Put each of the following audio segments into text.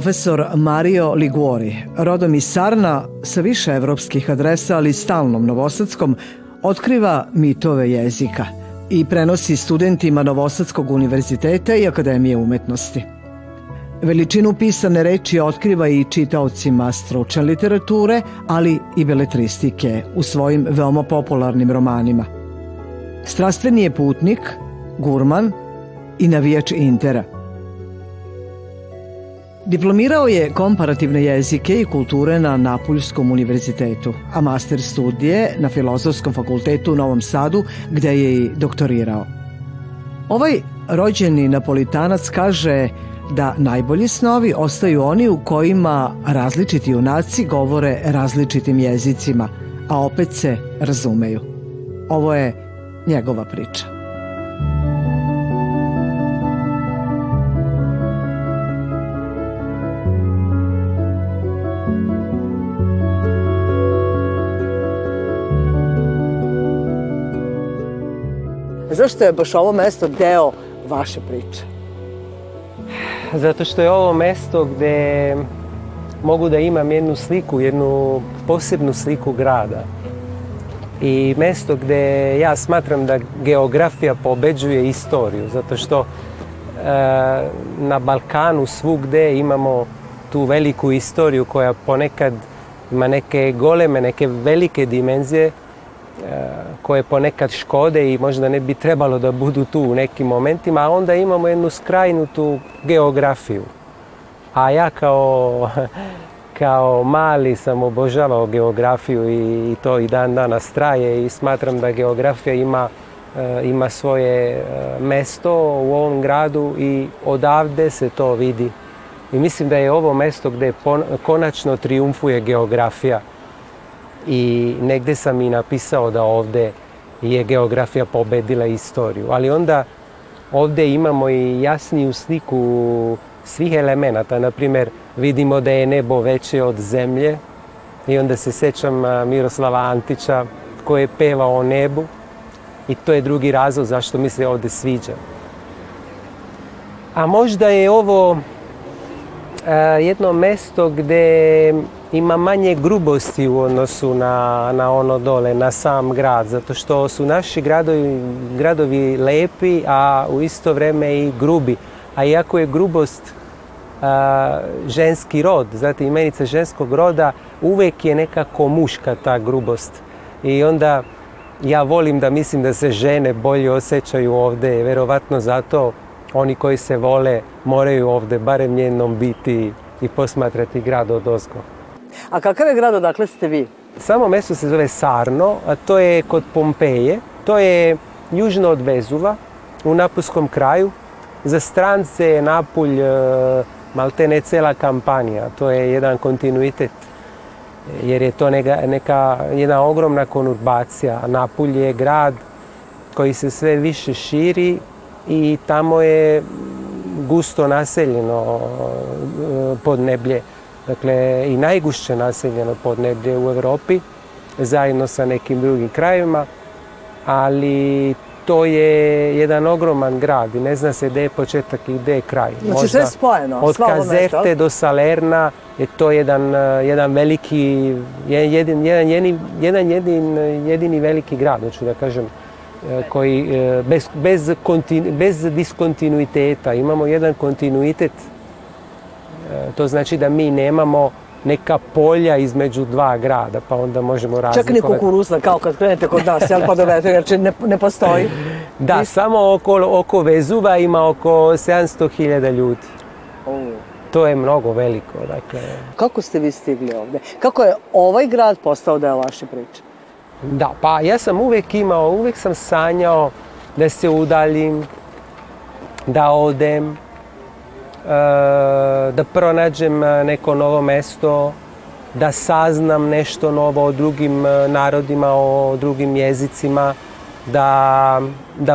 profesor Mario Liguori, rodom iz Sarna sa više evropskih adresa, ali stalnom novosadskom, otkriva mitove jezika i prenosi studentima Novosadskog univerziteta i Akademije umetnosti. Veličinu pisane reči otkriva i čitaocima stručne literature, ali i beletristike u svojim veoma popularnim romanima. Strastveni je putnik, gurman i navijač Intera – Diplomirao je komparativne jezike i kulture na Napuljskom univerzitetu, a master studije na Filozofskom fakultetu u Novom Sadu gdje je i doktorirao. Ovaj rođeni napolitanac kaže da najbolji snovi ostaju oni u kojima različiti junaci govore različitim jezicima, a opet se razumeju. Ovo je njegova priča. zašto je baš ovo mesto deo vaše priče? Zato što je ovo mesto gde mogu da imam jednu sliku, jednu posebnu sliku grada. I mesto gdje ja smatram da geografija pobeđuje istoriju, zato što e, na Balkanu svugde imamo tu veliku istoriju koja ponekad ima neke goleme, neke velike dimenzije, e, koje ponekad škode i možda ne bi trebalo da budu tu u nekim momentima, a onda imamo jednu skrajnutu geografiju. A ja kao, kao mali sam obožavao geografiju i, to i dan danas traje i smatram da geografija ima, eh, svoje eh, mesto u ovom gradu i odavde se to vidi. I mislim da je ovo mesto gdje konačno triumfuje geografija i negdje sam i napisao da ovdje je geografija pobedila istoriju. Ali onda ovdje imamo i jasniju sliku svih elemenata. Naprimjer, vidimo da je nebo veće od zemlje i onda se sećam Miroslava Antića koji je pevao o nebu i to je drugi razlog zašto mi se ovdje sviđa. A možda je ovo jedno mesto gdje ima manje grubosti u odnosu na, ono dole, na sam grad, zato što su naši gradovi, gradovi lepi, a u isto vrijeme i grubi. A iako je grubost ženski rod, znate, imenica ženskog roda, uvijek je nekako muška ta grubost. I onda ja volim da mislim da se žene bolje osjećaju ovdje, vjerovatno zato oni koji se vole moraju ovdje barem njenom biti i posmatrati grad od ozgo. A kakav je grad odakle ste vi? Samo mesto se zove Sarno, a to je kod Pompeje. To je južno od Vezuva, u napuskom kraju. Za strance je Napulj e, maltene cela kampanija. To je jedan kontinuitet jer je to neka, jedna ogromna konurbacija. Napulj je grad koji se sve više širi i tamo je gusto naseljeno e, podneblje dakle i najgušće naseljeno podneblje u Europi zajedno sa nekim drugim krajevima, ali to je jedan ogroman grad i ne zna se gdje je početak i gdje je kraj. Znači sve spojeno, Od Kazerte do Salerna je to jedan, eh, veliki, jedan, jedini veliki grad, hoću da kažem, eh, koji eh, bez diskontinuiteta, imamo jedan kontinuitet E, to znači da mi nemamo neka polja između dva grada, pa onda možemo razlikovati. Čak ni kukuruzna, kao kad krenete kod nas, jel pa dovete, jer ne, ne postoji. Da, samo oko, oko Vezuva ima oko 700.000 ljudi. To je mnogo veliko, dakle. Kako ste vi stigli ovdje? Kako je ovaj grad postao da je vaše priče? Da, pa ja sam uvijek imao, uvijek sam sanjao da se udaljim, da odem, Eh, da pronađem eh, neko novo mesto, da saznam nešto novo o drugim eh, narodima, o drugim jezicima, da,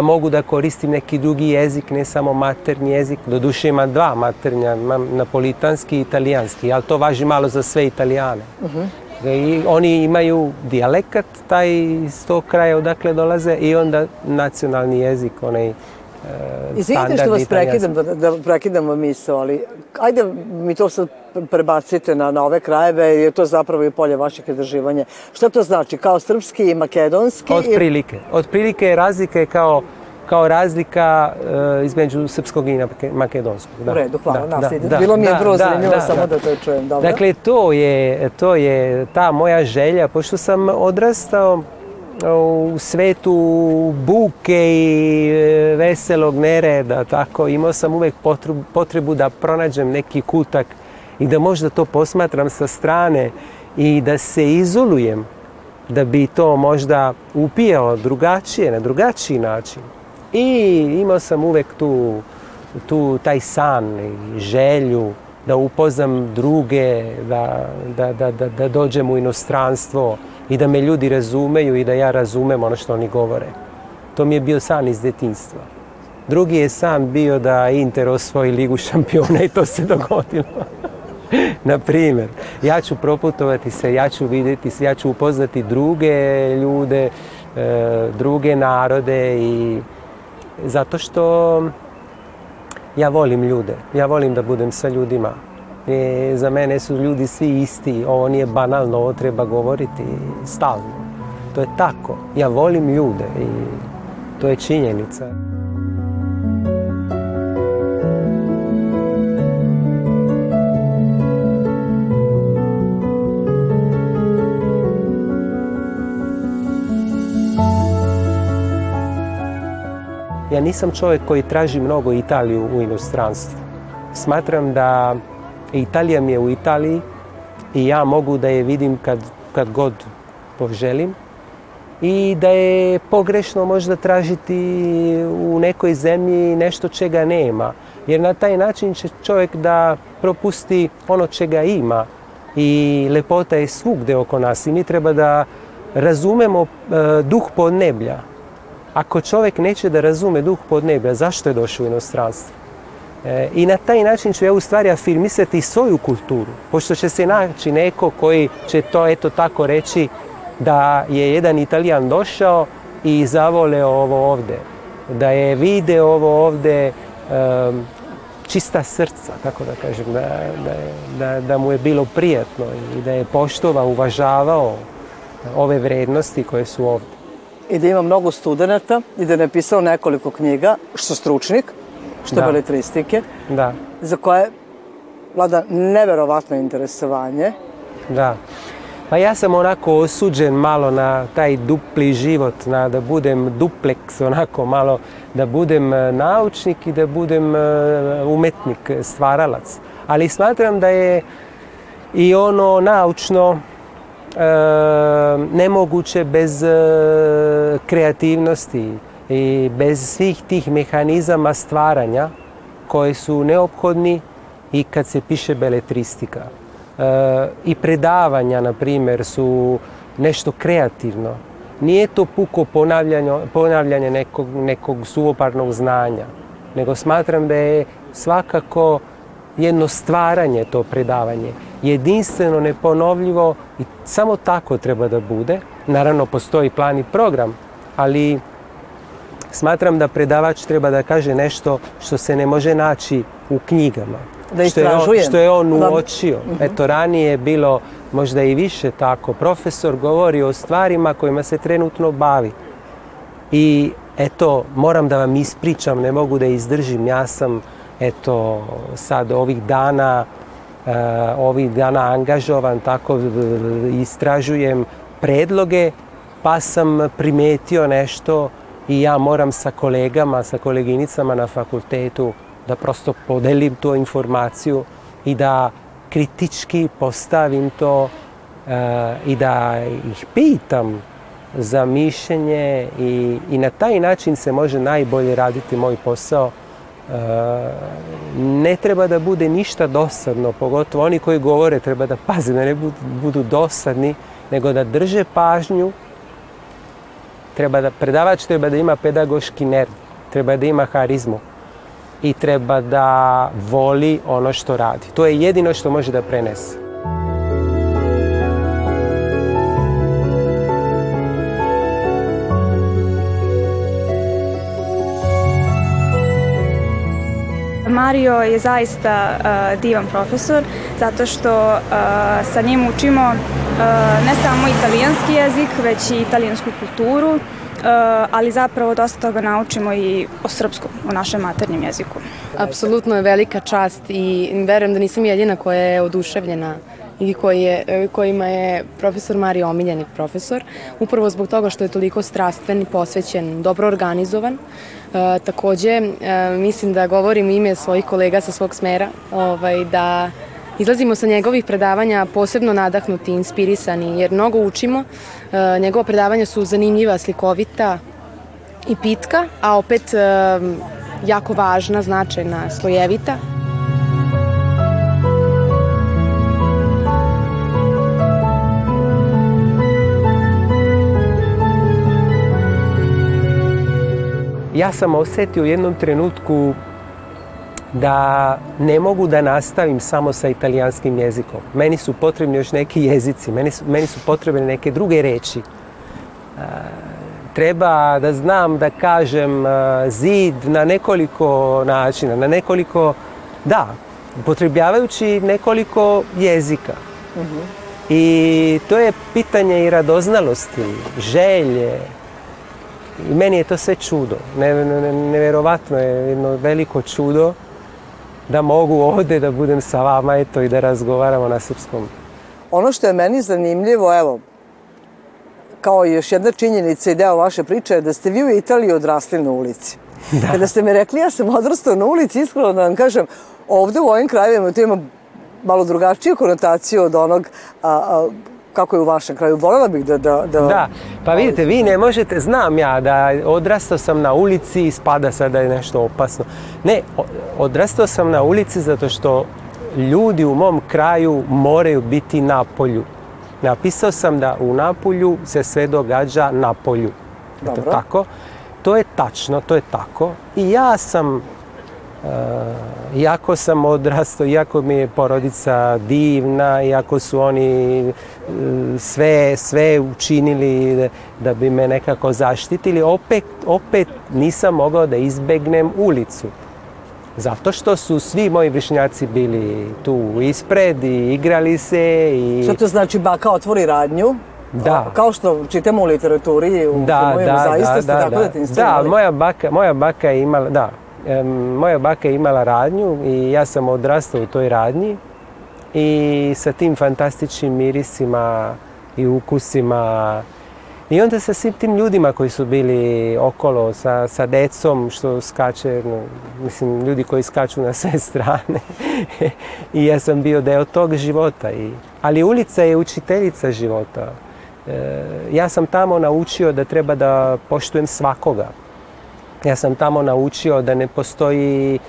mogu da koristim neki drugi jezik, ne samo maternji jezik. Doduše ima dva maternja, napolitanski i italijanski, ali to važi malo za sve italijane. Mhm. I oni imaju dijalekat taj iz tog kraja odakle dolaze i onda nacionalni jezik, onaj Izvinite što vas prekidam, da, da prekidam vam misle, ali ajde mi to sad prebacite na, na ove krajeve, jer je to zapravo i polje vašeg izraživanja. Šta to znači, kao srpski i makedonski? Od prilike. Od razlike kao, kao razlika e, između srpskog i makedonskog. U redu, hvala, Bilo mi je vrlo zanimljivo samo da to čujem. Dakle, to to je ta moja želja, pošto sam odrastao u svetu buke i e, veselog nereda, tako imao sam uvijek potrebu da pronađem neki kutak i da možda to posmatram sa strane i da se izolujem, da bi to možda upijao drugačije, na drugačiji način. I imao sam uvijek tu, tu taj san i želju da upoznam druge, da, da, da, da dođem u inostranstvo, i da me ljudi razumeju i da ja razumem ono što oni govore. To mi je bio san iz djetinstva. Drugi je san bio da Inter osvoji ligu šampiona i to se dogodilo. Na primjer, ja ću proputovati se, ja ću vidjeti se, ja ću upoznati druge ljude, e, druge narode i zato što ja volim ljude, ja volim da budem sa ljudima. E, za mene su ljudi svi isti, ovo nije banalno, ovo treba govoriti stalno. To je tako. Ja volim ljude i to je činjenica. Ja nisam čovjek koji traži mnogo Italiju u inostranstvu. Smatram da Italija mi je u Italiji i ja mogu da je vidim kad, god poželim i da je pogrešno možda tražiti u nekoj zemlji nešto čega nema. Jer na taj način će čovjek da propusti ono čega ima i lepota je svugde oko nas i mi treba da razumemo e, duh podneblja. Ako čovjek neće da razume duh podneblja, zašto je došao u inostranstvo? I na taj način ja u stvari afirmisati svoju kulturu, pošto će se naći neko koji će to eto tako reći da je jedan Italijan došao i zavole ovo ovdje, da je vide ovo ovdje čista srca, kako da kažem, da, mu je bilo prijatno i da je poštovao, uvažavao ove vrednosti koje su ovdje. I da ima mnogo studenta i da je napisao nekoliko knjiga, što stručnik, što da. beletristike, da. za koje vlada neverovatno interesovanje. Da. Pa ja sam onako osuđen malo na taj dupli život, na da budem dupleks, onako malo, da budem e, naučnik i da budem e, umetnik, stvaralac. Ali smatram da je i ono naučno e, nemoguće bez kreativnosti i bez svih tih mehanizama stvaranja koji su neophodni i kad se piše beletristika. E, I predavanja, na primjer, su nešto kreativno. Nije to puko ponavljanje, nekog, nekog suvoparnog znanja, nego smatram da je svakako jedno stvaranje to predavanje. Jedinstveno, neponovljivo i samo tako treba da bude. Naravno, postoji plan i program, ali Smatram da predavač treba da kaže nešto što se ne može naći u knjigama. Da što, je on, što je on uočio. Mhm. Eto, ranije je bilo možda i više tako. Profesor govori o stvarima kojima se trenutno bavi. I eto, moram da vam ispričam, ne mogu da izdržim. Ja sam, eto, sad ovih dana, e, ovih dana angažovan, tako istražujem predloge, pa sam primetio nešto i ja moram sa kolegama, sa koleginicama na fakultetu da prosto podelim tu informaciju i da kritički postavim to eh, i da ih pitam za mišljenje i, na taj način se može najbolje raditi moj posao. Eh, ne treba da bude ništa dosadno, pogotovo oni koji govore treba da paze da ne budu dosadni, nego da drže pažnju Treba da, predavač treba da ima pedagoški nerv, treba da ima harizmu i treba da voli ono što radi. To je jedino što može da prenese. Mario je zaista divan profesor zato što sa njim učimo ne samo italijanski jezik, već i italijansku kulturu, e, ali zapravo dosta toga naučimo i o srpskom, o našem maternjem jeziku. Apsolutno je velika čast i verujem da nisam jedina koja je oduševljena i koji je, e, kojima je profesor Mari omiljeni profesor, upravo zbog toga što je toliko strastven, i posvećen, dobro organizovan. E, također, e, mislim da govorim ime svojih kolega sa svog smera, ovaj, da Izlazimo sa njegovih predavanja posebno nadahnuti, inspirisani, jer mnogo učimo. E, njegova predavanja su zanimljiva, slikovita i pitka, a opet e, jako važna, značajna, slojevita. Ja sam osjetio u jednom trenutku da ne mogu da nastavim samo sa italijanskim jezikom. Meni su potrebni još neki jezici, meni su, meni su potrebne neke druge reči. E, treba da znam da kažem e, zid na nekoliko načina, na nekoliko, da, upotrebljavajući nekoliko jezika. Mhm. I to je pitanje i radoznalosti, želje. I meni je to sve čudo. Ne, ne, nevjerovatno je jedno veliko čudo da mogu ovdje da budem sa vama eto, i da razgovaramo na srpskom. Ono što je meni zanimljivo, evo, kao još jedna činjenica i deo vaše priče je da ste vi u Italiji odrasli na ulici. Da. ste mi rekli ja sam odrastao na ulici, iskreno da vam kažem, ovdje u ovim krajevima to ima malo drugačiju konotaciju od onog a, a, kako je u vašem kraju. Voljela bih da... Da, pa vidite, vi ne možete, znam ja da odrastao sam na ulici i spada sada je nešto opasno. Ne, odrastao sam na ulici zato što ljudi u mom kraju moraju biti na polju. Napisao sam da u Napolju se sve događa na polju. tako. To je tačno, to je tako. I ja sam Jako eh, sam odrastao, jako mi je porodica divna, jako su oni eh, sve, sve učinili da bi me nekako zaštitili, opet, opet nisam mogao da izbegnem ulicu. Zato što su svi moji višnjaci bili tu ispred i igrali se. I... Što to znači baka otvori radnju? Da. kao što čitamo u literaturi, u da, zaista ste da, da, da moja baka, moja baka je imala, da, moja baka je imala radnju i ja sam odrastao u toj radnji i sa tim fantastičnim mirisima i ukusima i onda sa svim tim ljudima koji su bili okolo, sa, sa decom što skače, mislim ljudi koji skaču na sve strane. I ja sam bio deo tog života. ali ulica je učiteljica života. E, ja sam tamo naučio da treba da poštujem svakoga. Ja sam tamo naučio da ne postoji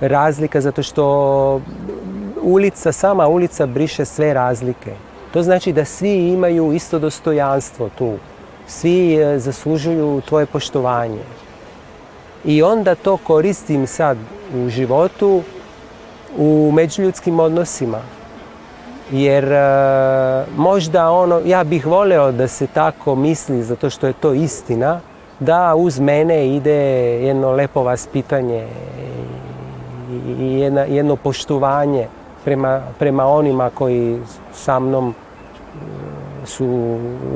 razlika zato što ulica, sama ulica briše sve razlike. To znači da svi imaju isto dostojanstvo tu. Svi e, zaslužuju tvoje poštovanje. I onda to koristim sad u životu, u međuljudskim odnosima. Jer e, možda ono, ja bih voleo da se tako misli zato što je to istina, da uz mene ide jedno lepo vaspitanje i jedno poštovanje prema, onima koji sa mnom e, su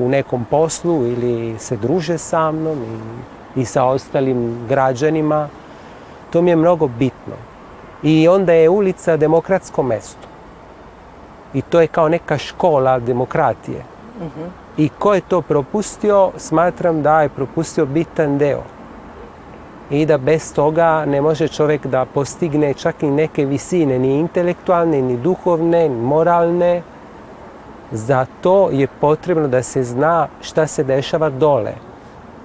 u nekom poslu ili se druže sa mnom i, i sa ostalim građanima. To mi je mnogo bitno. I onda je ulica demokratsko mesto. I to je kao neka škola demokratije. I ko je to propustio, smatram da je propustio bitan deo. I da bez toga ne može čovjek da postigne čak i neke visine, ni intelektualne, ni duhovne, ni moralne. Za to je potrebno da se zna šta se dešava dole,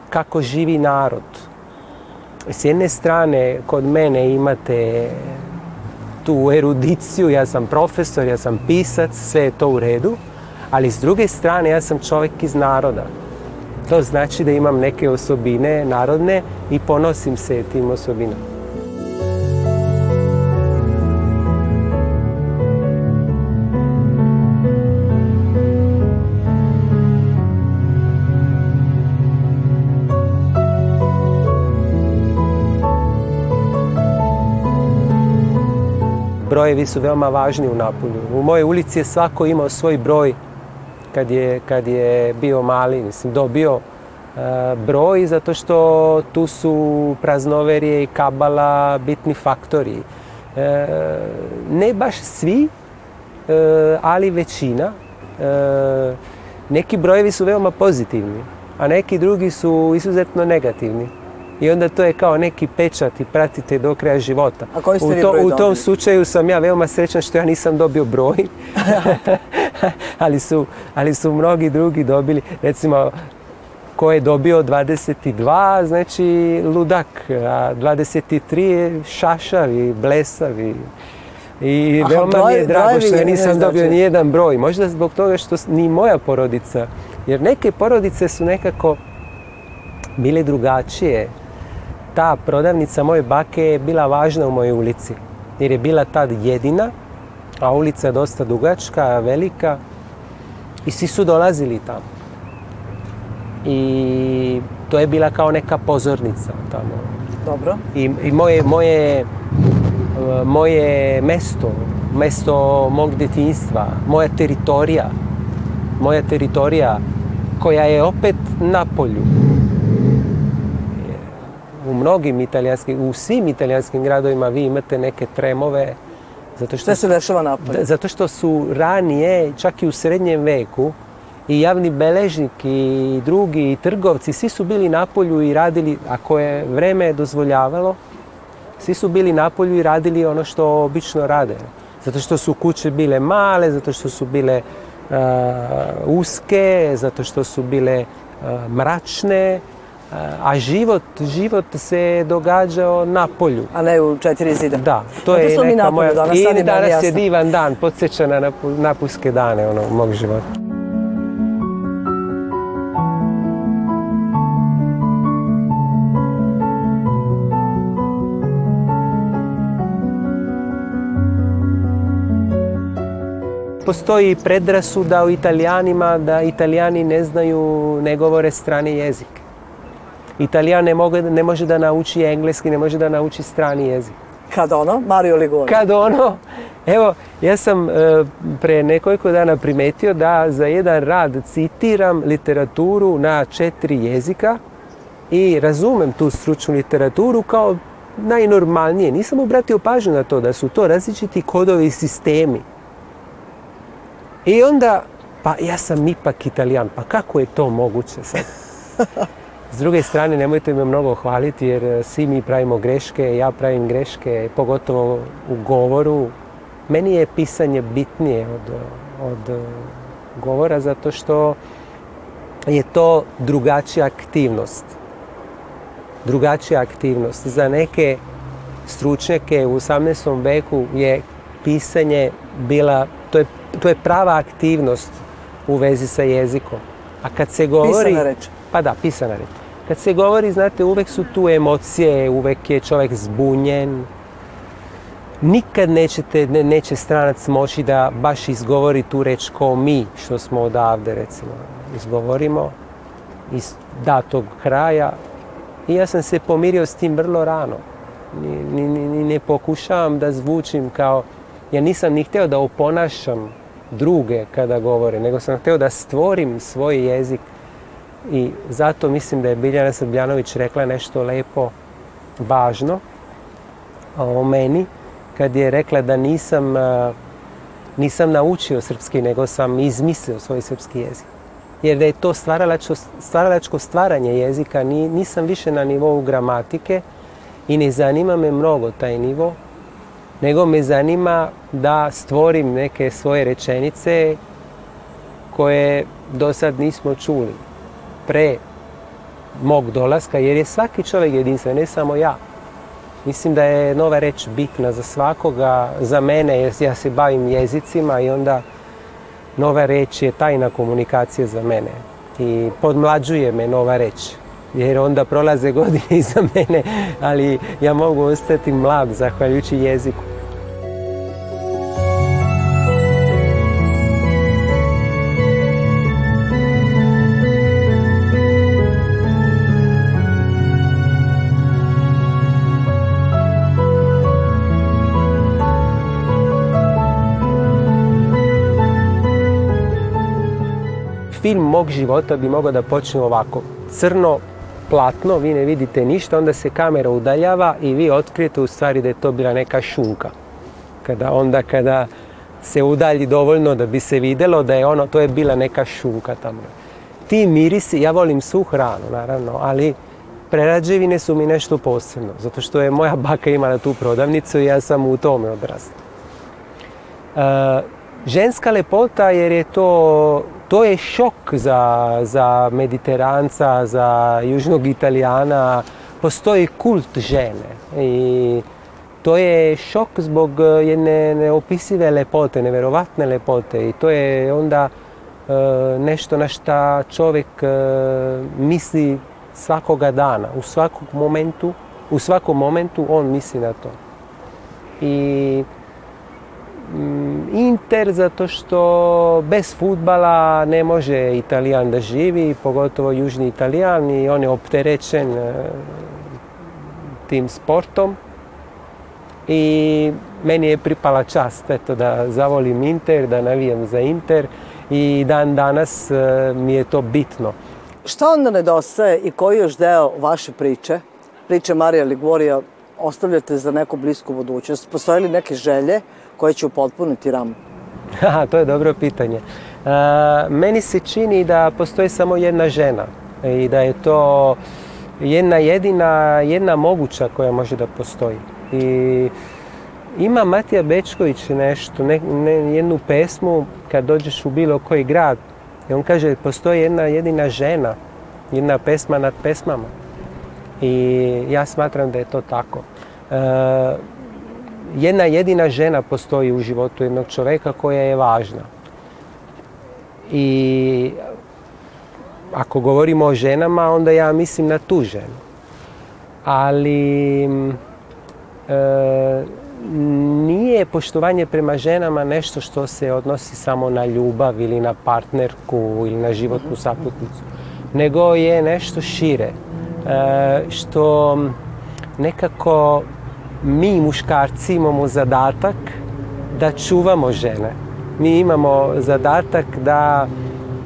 kako živi narod. S jedne strane, kod mene imate tu erudiciju, ja sam profesor, ja sam pisac, sve je to u redu. Ali s druge strane, ja sam čovjek iz naroda. To znači da imam neke osobine narodne i ponosim se tim osobinama. brojevi su veoma važni u Napolju. U mojoj ulici je svako imao svoj broj kad je, bio mali, mislim, dobio e, broj zato što tu su praznoverje i kabala bitni faktori. E, ne baš svi, e, ali većina. Neki brojevi su veoma pozitivni, a neki drugi su izuzetno negativni i onda to je kao neki pečat i pratite do kraja života. A koji ste u, u tom slučaju sam ja veoma srećan što ja nisam dobio broj, ali, su, mnogi drugi dobili, recimo ko je dobio 22, znači ludak, a 23 je šašav i blesav i... veoma mi je drago što ja nisam znači- dobio ni jedan broj. Možda zbog toga što ni moja porodica. Jer neke porodice su nekako bile drugačije ta prodavnica moje bake je bila važna u mojoj ulici. Jer je bila tad jedina, a ulica je dosta dugačka, velika. I svi su dolazili tamo. I to je bila kao neka pozornica tamo. Dobro. I, i moje, moje, moje mesto, mesto mog djetinjstva, moja teritorija, moja teritorija koja je opet na polju mnogim italijanskim, u svim italijanskim gradovima vi imate neke tremove. Zato što, se dešava Zato što su ranije, čak i u srednjem veku, i javni beležnik i drugi i trgovci, svi su bili napolju i radili, ako je vreme dozvoljavalo, svi su bili polju i radili ono što obično rade. Zato što su kuće bile male, zato što su bile uske, zato što su bile mračne, a život, život se događao na polju. A ne u četiri zida. Da, to je neka moja... Danas I danas je divan dan, podsjeća na napuske dane ono, mog života. Postoji predrasuda u italijanima da italijani ne znaju, ne govore strani jezik. Italijan ne, ne može da nauči engleski, ne može da nauči strani jezik. Kad ono, Mario Ligoni. Kad ono, evo, ja sam e, pre nekoliko dana primetio da za jedan rad citiram literaturu na četiri jezika i razumem tu stručnu literaturu kao najnormalnije. Nisam obratio pažnju na to da su to različiti kodovi i sistemi. I onda, pa ja sam ipak italijan, pa kako je to moguće sad? S druge strane, nemojte me mnogo hvaliti jer eh, svi mi pravimo greške, ja pravim greške, pogotovo u govoru. Meni je pisanje bitnije od, od eh, govora zato što je to drugačija aktivnost. Drugačija aktivnost. Za neke stručnjake u 18. veku je pisanje bila, to je, to je prava aktivnost u vezi sa jezikom. A kad se govori... Pisana reč. Pa da, pisana reč. Kad se govori, znate, uvek su tu emocije, uvek je čovjek zbunjen. Nikad nećete, neće stranac moći da baš izgovori tu reč ko mi, što smo odavde, recimo, izgovorimo iz datog kraja. I ja sam se pomirio s tim vrlo rano. Ni, ni, ne pokušavam da zvučim kao... Ja nisam ni htio da oponašam druge kada govore, nego sam htio da stvorim svoj jezik i zato mislim da je Biljana Srbljanović rekla nešto lepo, važno o meni, kad je rekla da nisam, e, nisam naučio srpski, nego sam izmislio svoj srpski jezik. Jer da je to stvaralačko, stvaralačko stvaranje jezika, nisam više na nivou gramatike i ne zanima me mnogo taj nivo, nego me zanima da stvorim neke svoje rečenice koje do sad nismo čuli pre mog dolaska, jer je svaki čovjek jedinstven, ne samo ja. Mislim da je nova reč bitna za svakoga, za mene, jer ja se bavim jezicima i onda nova reč je tajna komunikacije za mene. I podmlađuje me nova reč, jer onda prolaze godine iza mene, ali ja mogu ostati mlad zahvaljujući jeziku. mog života bi mogao da počne ovako. Crno platno, vi ne vidite ništa, onda se kamera udaljava i vi otkrijete u stvari da je to bila neka šunka. Kada, onda kada se udalji dovoljno da bi se videlo da je ono, to je bila neka šunka tamo. Ti mirisi, ja volim su hranu naravno, ali prerađevine su mi nešto posebno, zato što je moja baka imala tu prodavnicu i ja sam u tome odrastao. E, ženska lepota jer je to to je šok za, za mediteranca, za južnog italijana. Postoji kult žene i to je šok zbog jedne neopisive lepote, neverovatne lepote i to je onda e, nešto na šta čovjek e, misli svakoga dana, u svakom momentu, u svakom momentu on misli na to. I Mm, Inter zato što bez futbala ne može Italijan da živi, pogotovo južni Italijan i on je opterećen e, tim sportom. I meni je pripala čast eto, da zavolim Inter, da navijam za Inter i dan danas e, mi je to bitno. Šta onda nedostaje i koji još deo vaše priče, priče Marija Ligvorija, ostavljate za neku blisku budućnost? Postoje li neke želje koje će upotpuniti RAM? to je dobro pitanje. E, meni se čini da postoji samo jedna žena i da je to jedna jedina, jedna moguća koja može da postoji. I ima Matija Bečković nešto, jednu pesmu kad dođeš u bilo koji grad i on kaže postoji jedna jedina žena, jedna pesma nad pesmama. I ja smatram da je to tako. E, jedna jedina žena postoji u životu jednog čovjeka koja je važna. I ako govorimo o ženama, onda ja mislim na tu ženu. Ali mm, e, nije poštovanje prema ženama nešto što se odnosi samo na ljubav ili na partnerku ili na životnu saputnicu, nego je nešto šire, e, što nekako mi muškarci imamo zadatak da čuvamo žene. Mi imamo zadatak da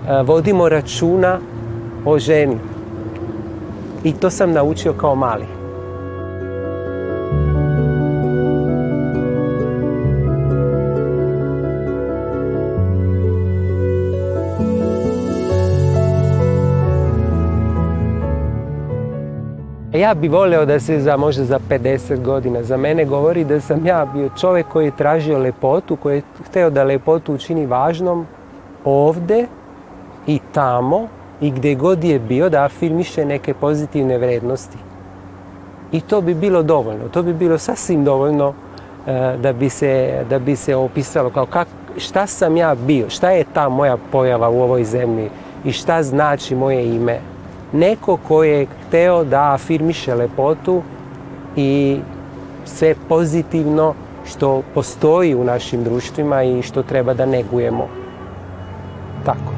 e, vodimo računa o ženi. I to sam naučio kao mali. E, ja bi voleo da se za možda za 50 godina za mene govori da sam ja bio čovjek koji je tražio lepotu, koji je htio da lepotu učini važnom ovde i tamo i gdje god je bio da afirmiše neke pozitivne vrednosti. I to bi bilo dovoljno, to bi bilo sasvim dovoljno e, da, bi se, da bi se opisalo kao kak, šta sam ja bio, šta je ta moja pojava u ovoj zemlji i šta znači moje ime neko ko je hteo da afirmiše lepotu i sve pozitivno što postoji u našim društvima i što treba da negujemo. Tako.